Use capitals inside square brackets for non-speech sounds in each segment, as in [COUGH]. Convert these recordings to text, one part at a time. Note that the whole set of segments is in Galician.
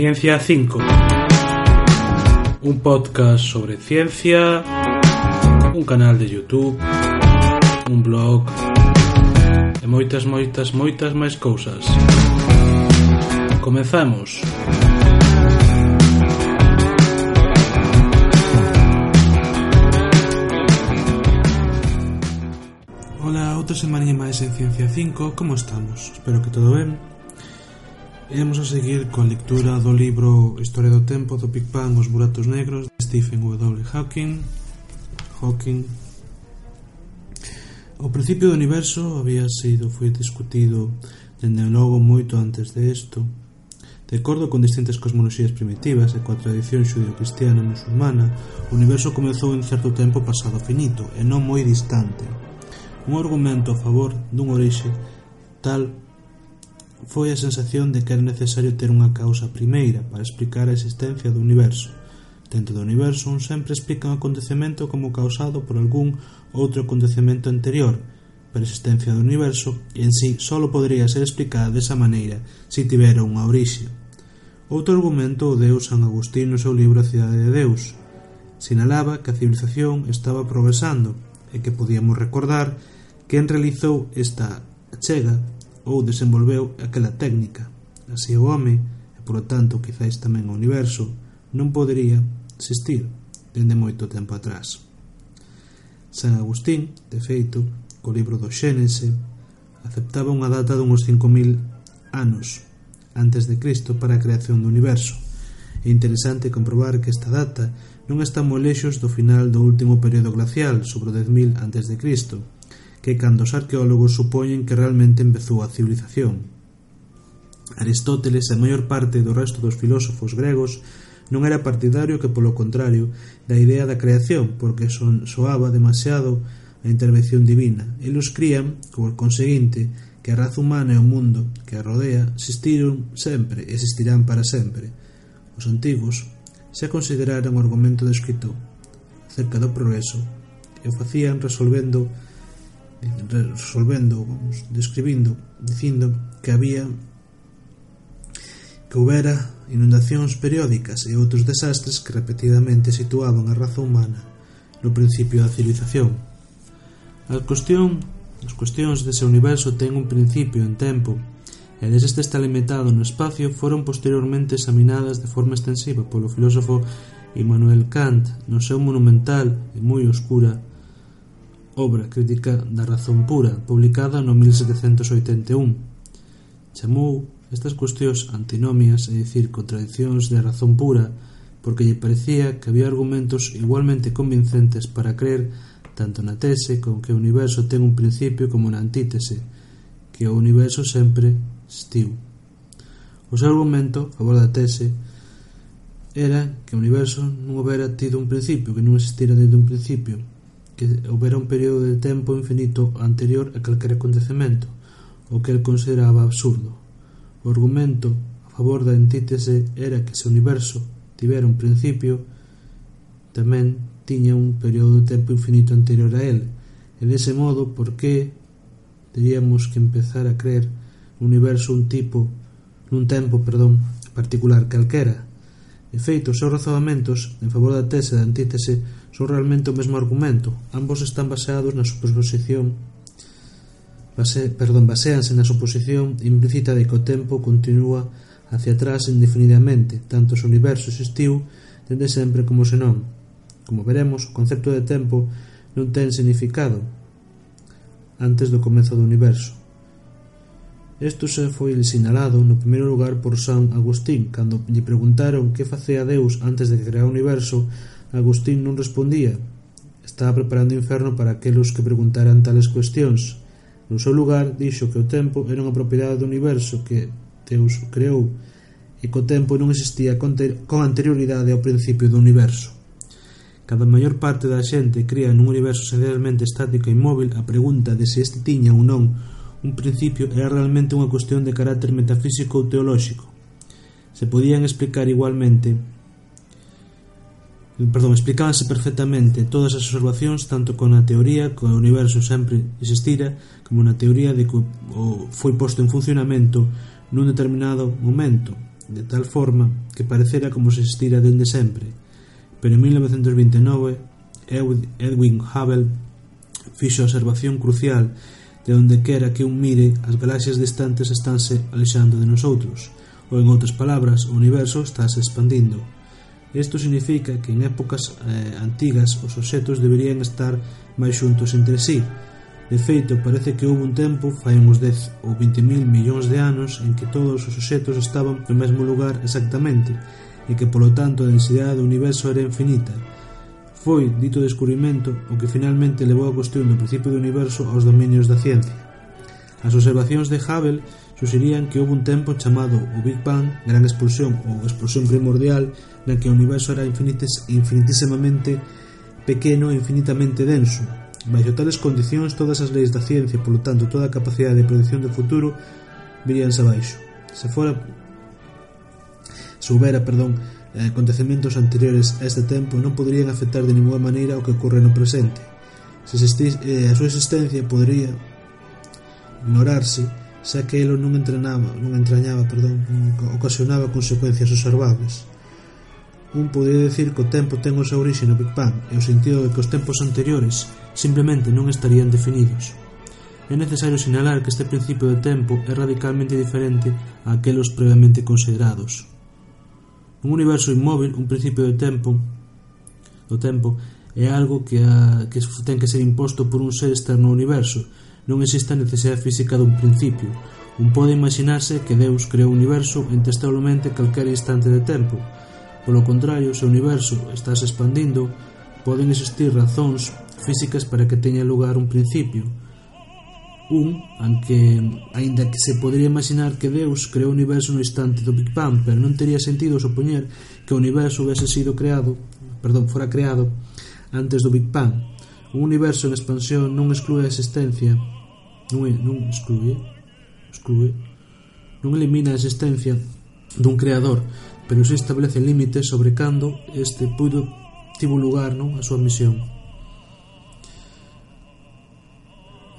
Ciencia 5. Un podcast sobre ciencia, un canal de YouTube, un blog e moitas, moitas, moitas máis cousas. Comezamos. Ola, outra semana máis en Ciencia 5, como estamos? Espero que todo ben. Imos a seguir coa lectura do libro Historia do Tempo do Big Bang Os Buratos Negros de Stephen W. Hawking Hawking O principio do universo había sido foi discutido dende logo moito antes de isto De acordo con distintas cosmoloxías primitivas e coa tradición xudio-cristiana e musulmana, o universo comezou en certo tempo pasado finito e non moi distante. Un argumento a favor dun orixe tal foi a sensación de que era necesario ter unha causa primeira para explicar a existencia do universo. Dentro do universo, un sempre explica un acontecemento como causado por algún outro acontecemento anterior, pero a existencia do universo en sí só podría ser explicada desa maneira se tivera unha orixe. Outro argumento o deu San Agustín no seu libro A Cidade de Deus. Sinalaba que a civilización estaba progresando e que podíamos recordar quen realizou esta chega ou desenvolveu aquela técnica. Así o home, e polo tanto quizáis tamén o universo, non podería existir dende moito tempo atrás. San Agustín, de feito, co libro do Xénese, aceptaba unha data dunhos 5.000 anos antes de Cristo para a creación do universo. É interesante comprobar que esta data non está moi lexos do final do último período glacial, sobre o 10.000 antes de Cristo, que cando os arqueólogos supoñen que realmente empezou a civilización. Aristóteles e a maior parte do resto dos filósofos gregos non era partidario que, polo contrario, da idea da creación, porque son, soaba demasiado a intervención divina. Eles crían, por conseguinte, que a raza humana e o mundo que a rodea existiron sempre e existirán para sempre. Os antigos xa consideraran o argumento descrito acerca do progreso e o facían resolvendo resolvendo, vamos, describindo, dicindo que había que houbera inundacións periódicas e outros desastres que repetidamente situaban a raza humana no principio da civilización. A cuestión, as cuestións dese universo ten un principio en tempo e des este está limitado no espacio foron posteriormente examinadas de forma extensiva polo filósofo Immanuel Kant no seu monumental e moi oscura obra crítica da razón pura publicada no 1781. Chamou estas cuestións antinomias, é dicir, contradiccións da razón pura, porque lle parecía que había argumentos igualmente convincentes para creer tanto na tese con que o universo ten un principio como na antítese, que o universo sempre estiu. O seu argumento, a favor da tese, era que o universo non houbera tido un principio, que non existira desde un principio, que houbera un período de tempo infinito anterior a calquera acontecemento, o que el consideraba absurdo. O argumento a favor da antítese era que se o universo tivera un principio, tamén tiña un período de tempo infinito anterior a él. e dese modo, por que teríamos que empezar a creer un universo un tipo, nun tempo, perdón, particular calquera, De feito, os seus razoamentos en favor da tese da antítese son realmente o mesmo argumento. Ambos están baseados na suposición base, perdón, baseanse na suposición implícita de que o tempo continúa hacia atrás indefinidamente, tanto se o universo existiu dende sempre como se non. Como veremos, o concepto de tempo non ten significado antes do comezo do universo. Isto se foi sinalado no primeiro lugar por San Agustín cando lle preguntaron que facía Deus antes de crear o universo Agustín non respondía. Estaba preparando o inferno para aqueles que preguntaran tales cuestións. No seu lugar dixo que o tempo era unha propiedade do universo que Deus creou e que o tempo non existía con anterioridade ao principio do universo. Cada maior parte da xente cría nun universo esencialmente estático e inmóvil, a pregunta de se este tiña ou non un principio era realmente unha cuestión de carácter metafísico ou teolóxico. Se podían explicar igualmente perdón, explicábanse perfectamente todas as observacións tanto con a teoría que o universo sempre existira como na teoría de que o foi posto en funcionamento nun determinado momento de tal forma que parecera como se existira dende sempre pero en 1929 Edwin Hubble fixo a observación crucial De onde quera que un mire, as galaxias distantes estánse alexando de nosoutros, ou en outras palabras, o universo estáse expandindo. Isto significa que en épocas eh, antigas os obxetos deberían estar máis xuntos entre sí. De feito, parece que houve un tempo, fai uns 10 ou 20.000 millóns de anos, en que todos os obxetos estaban no mesmo lugar exactamente, e que polo tanto a densidade do universo era infinita, Foi dito descubrimento o que finalmente levou a cuestión do principio do universo aos dominios da ciencia. As observacións de Hubble suxerían que houve un tempo chamado o Big Bang, gran expulsión ou explosión primordial, na que o universo era infinites, infinitísimamente pequeno e infinitamente denso. Baixo tales condicións, todas as leis da ciencia, e, polo tanto, toda a capacidade de predicción do futuro, viríanse abaixo. Se fora se houbera, perdón, e acontecementos anteriores a este tempo non poderían afectar de ninguna maneira o que ocorre no presente. Se existis, eh, a súa existencia podería ignorarse xa que elo non entrenaba, non entrañaba, perdón, ocasionaba consecuencias observables. Un podría decir que o tempo ten o seu orixe no Big Bang e o sentido de que os tempos anteriores simplemente non estarían definidos. É necesario sinalar que este principio de tempo é radicalmente diferente a aquelos previamente considerados. Un universo inmóvil, un principio de tempo, do tempo é algo que, a, que ten que ser imposto por un ser externo ao universo. Non existe a necesidade física dun principio. Un pode imaginarse que Deus creou o universo intestablemente calquer instante de tempo. Polo contrario, se o universo está se expandindo, poden existir razóns físicas para que teña lugar un principio, Un, aunque aínda que se podría imaginar que Deus creou o universo no instante do Big Bang, pero non tería sentido supoñer que o universo houvese sido creado, perdón, fora creado antes do Big Bang. Un universo en expansión non exclúe a existencia, non, é, non exclúe, exclúe, non elimina a existencia dun creador, pero se establece límites sobre cando este puido tivo lugar non a súa misión.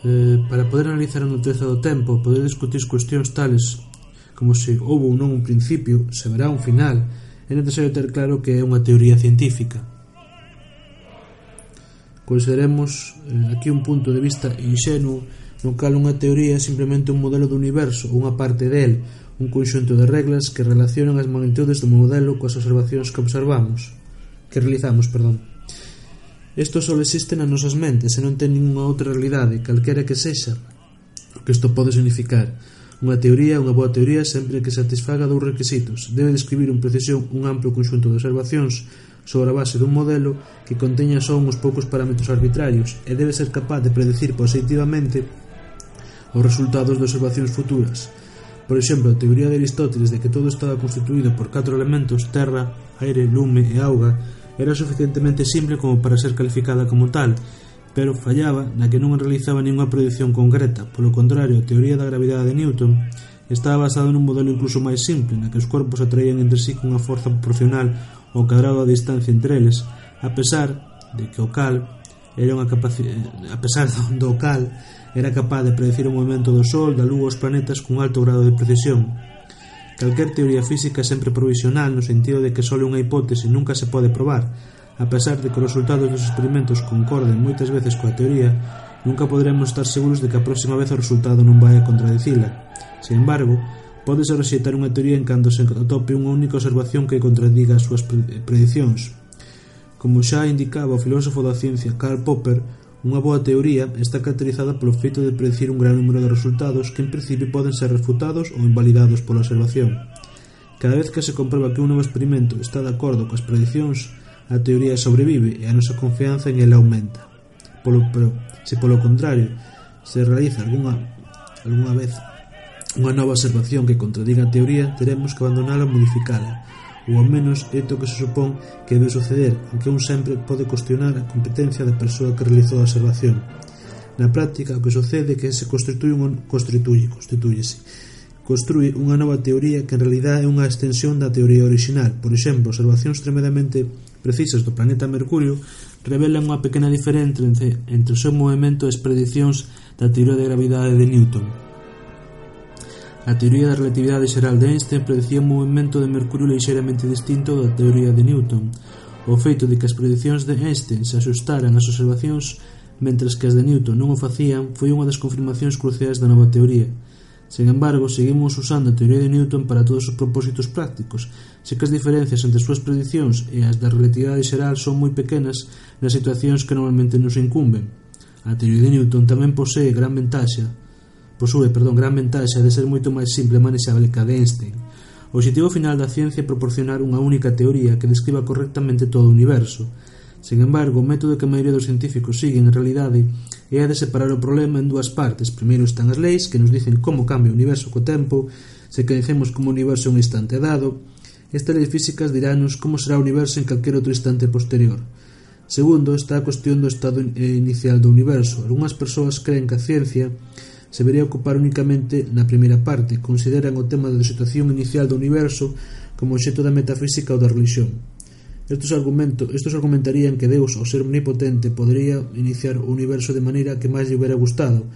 eh, para poder analizar a natureza do tempo, poder discutir cuestións tales como se houve ou non un principio, se verá un final, é necesario ter claro que é unha teoría científica. Consideremos eh, aquí un punto de vista inxenuo no cal unha teoría é simplemente un modelo do universo ou unha parte del, un conxunto de reglas que relacionan as magnitudes do modelo coas observacións que observamos, que realizamos, perdón. Isto só existe nas nosas mentes e non ten ninguna outra realidade, calquera que sexa, o que isto pode significar. Unha teoría unha boa teoría sempre que satisfaga dous requisitos. Debe describir un precisión un amplo conxunto de observacións sobre a base dun modelo que conteña só uns poucos parámetros arbitrarios e debe ser capaz de predecir positivamente os resultados de observacións futuras. Por exemplo, a teoría de Aristóteles de que todo estaba constituído por catro elementos, terra, aire, lume e auga, era suficientemente simple como para ser calificada como tal, pero fallaba na que non realizaba ninguna predicción concreta. Polo contrario, a teoría da gravidade de Newton estaba basada nun modelo incluso máis simple, na que os corpos atraían entre sí cunha forza proporcional ao cadrado da distancia entre eles, a pesar de que o cal era unha capacidade a pesar [LAUGHS] do cal era capaz de predecir o movimento do Sol, da Lúa os planetas cun alto grado de precisión. Calquer teoría física é sempre provisional no sentido de que só unha hipótese nunca se pode probar. A pesar de que os resultados dos experimentos concorden moitas veces coa teoría, nunca poderemos estar seguros de que a próxima vez o resultado non vai a contradicila. Sin embargo, pódese rexeitar unha teoría en cando se atope unha única observación que contradiga as súas predicións. Como xa indicaba o filósofo da ciencia Karl Popper, Unha boa teoría está caracterizada polo feito de predicir un gran número de resultados que en principio poden ser refutados ou invalidados pola observación. Cada vez que se comprueba que un novo experimento está de acordo coas predicións, a teoría sobrevive e a nosa confianza en ela aumenta. Polo, pero, se polo contrario se realiza algunha, algunha vez unha nova observación que contradiga a teoría, teremos que abandonala ou modificala, ou ao menos é to que se supón que debe suceder, aunque un sempre pode cuestionar a competencia da persoa que realizou a observación. Na práctica, o que sucede é que se constituye un, constituye, constituyese, construí unha nova teoría que en realidad é unha extensión da teoría orixinal. Por exemplo, observacións tremendamente precisas do planeta Mercurio revelan unha pequena diferenza entre, entre o seu movimento e as predicións da teoría de gravidade de Newton. A teoría da relatividade xeral de Einstein predicía un movimento de Mercurio lixeramente distinto da teoría de Newton. O feito de que as predicións de Einstein se asustaran ás observacións mentres que as de Newton non o facían foi unha das confirmacións cruciais da nova teoría. Sen embargo, seguimos usando a teoría de Newton para todos os propósitos prácticos, se que as diferencias entre as súas predicións e as da relatividade xeral son moi pequenas nas situacións que normalmente nos incumben. A teoría de Newton tamén posee gran ventaxa posúe, perdón, gran ventaxa de ser moito máis simple e manexable que a de Einstein. O objetivo final da ciencia é proporcionar unha única teoría que describa correctamente todo o universo. Sen embargo, o método que a maioría dos científicos siguen en realidade é a de separar o problema en dúas partes. Primeiro están as leis que nos dicen como cambia o universo co tempo, se coñecemos como o universo un instante dado, estas leis físicas dirános como será o universo en calquer outro instante posterior. Segundo, está a cuestión do estado eh, inicial do universo. Algúnas persoas creen que a ciencia se vería ocupar únicamente na primeira parte, consideran o tema da situación inicial do universo como obxeto da metafísica ou da religión. Estos, argumentos, estos argumentarían que Deus, ao ser omnipotente, podría iniciar o universo de maneira que máis lle hubiera gustado.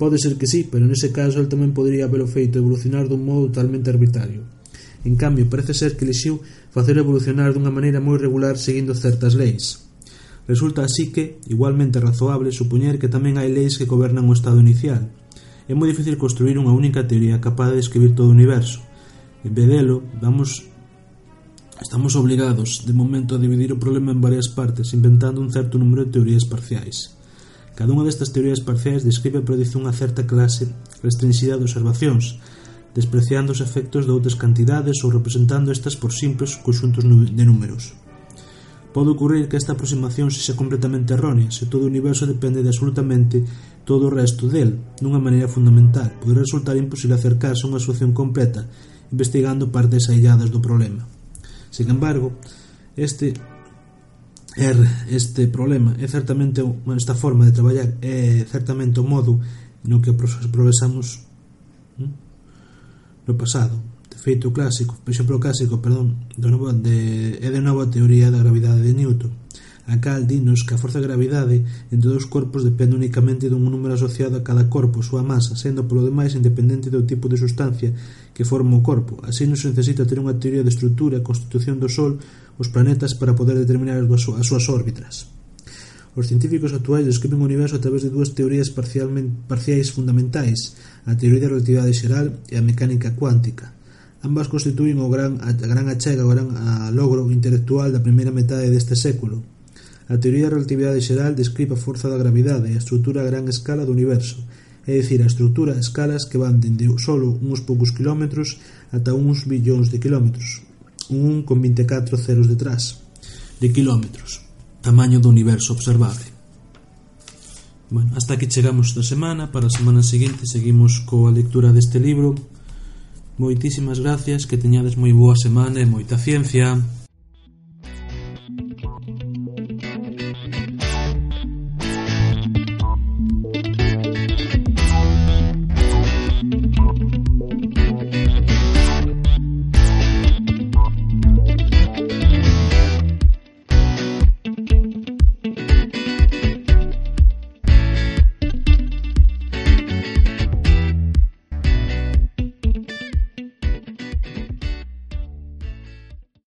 Pode ser que sí, pero nese caso el tamén podría haberlo feito evolucionar dun modo totalmente arbitrario. En cambio, parece ser que elixiu facer evolucionar dunha maneira moi regular seguindo certas leis. Resulta así que, igualmente razoable, supoñer que tamén hai leis que gobernan o estado inicial, É moi difícil construir unha única teoría capaz de describir todo o universo. En vez delo, vamos Estamos obrigados, de momento, a dividir o problema en varias partes, inventando un certo número de teorías parciais. Cada unha destas teorías parciais describe e predice unha certa clase restringida de observacións, despreciando os efectos de outras cantidades ou representando estas por simples conxuntos de números. Pode ocurrir que esta aproximación sexa completamente errónea, se todo o universo depende de absolutamente todo o resto del, dunha maneira fundamental. Poderá resultar imposible acercarse a unha solución completa, investigando partes ailladas do problema. sin embargo, este er, este problema é certamente esta forma de traballar é certamente o modo no que progresamos no pasado feito clásico, exemplo clásico, perdón, do novo, de, é de novo a teoría da gravidade de Newton, a cal dinos que a forza de gravidade entre dous corpos depende únicamente dun número asociado a cada corpo, súa masa, sendo polo demais independente do tipo de sustancia que forma o corpo. Así non se necesita ter unha teoría de estrutura e constitución do Sol, os planetas, para poder determinar as súas órbitas. Os científicos actuais describen o universo a través de dúas teorías parciais fundamentais, a teoría da relatividade xeral e a mecánica cuántica. Ambas constituen o gran, a gran achega o gran a logro intelectual da primeira metade deste século. A teoría da relatividade xeral describe a forza da gravidade e a estrutura a gran escala do universo, é dicir, a estrutura a escalas que van dende solo uns poucos kilómetros ata uns billóns de kilómetros, un con 24 ceros detrás, de kilómetros, tamaño do universo observable. Bueno, hasta aquí chegamos esta semana, para a semana seguinte seguimos coa lectura deste libro. Moitísimas gracias, que teñades moi boa semana e moita ciencia.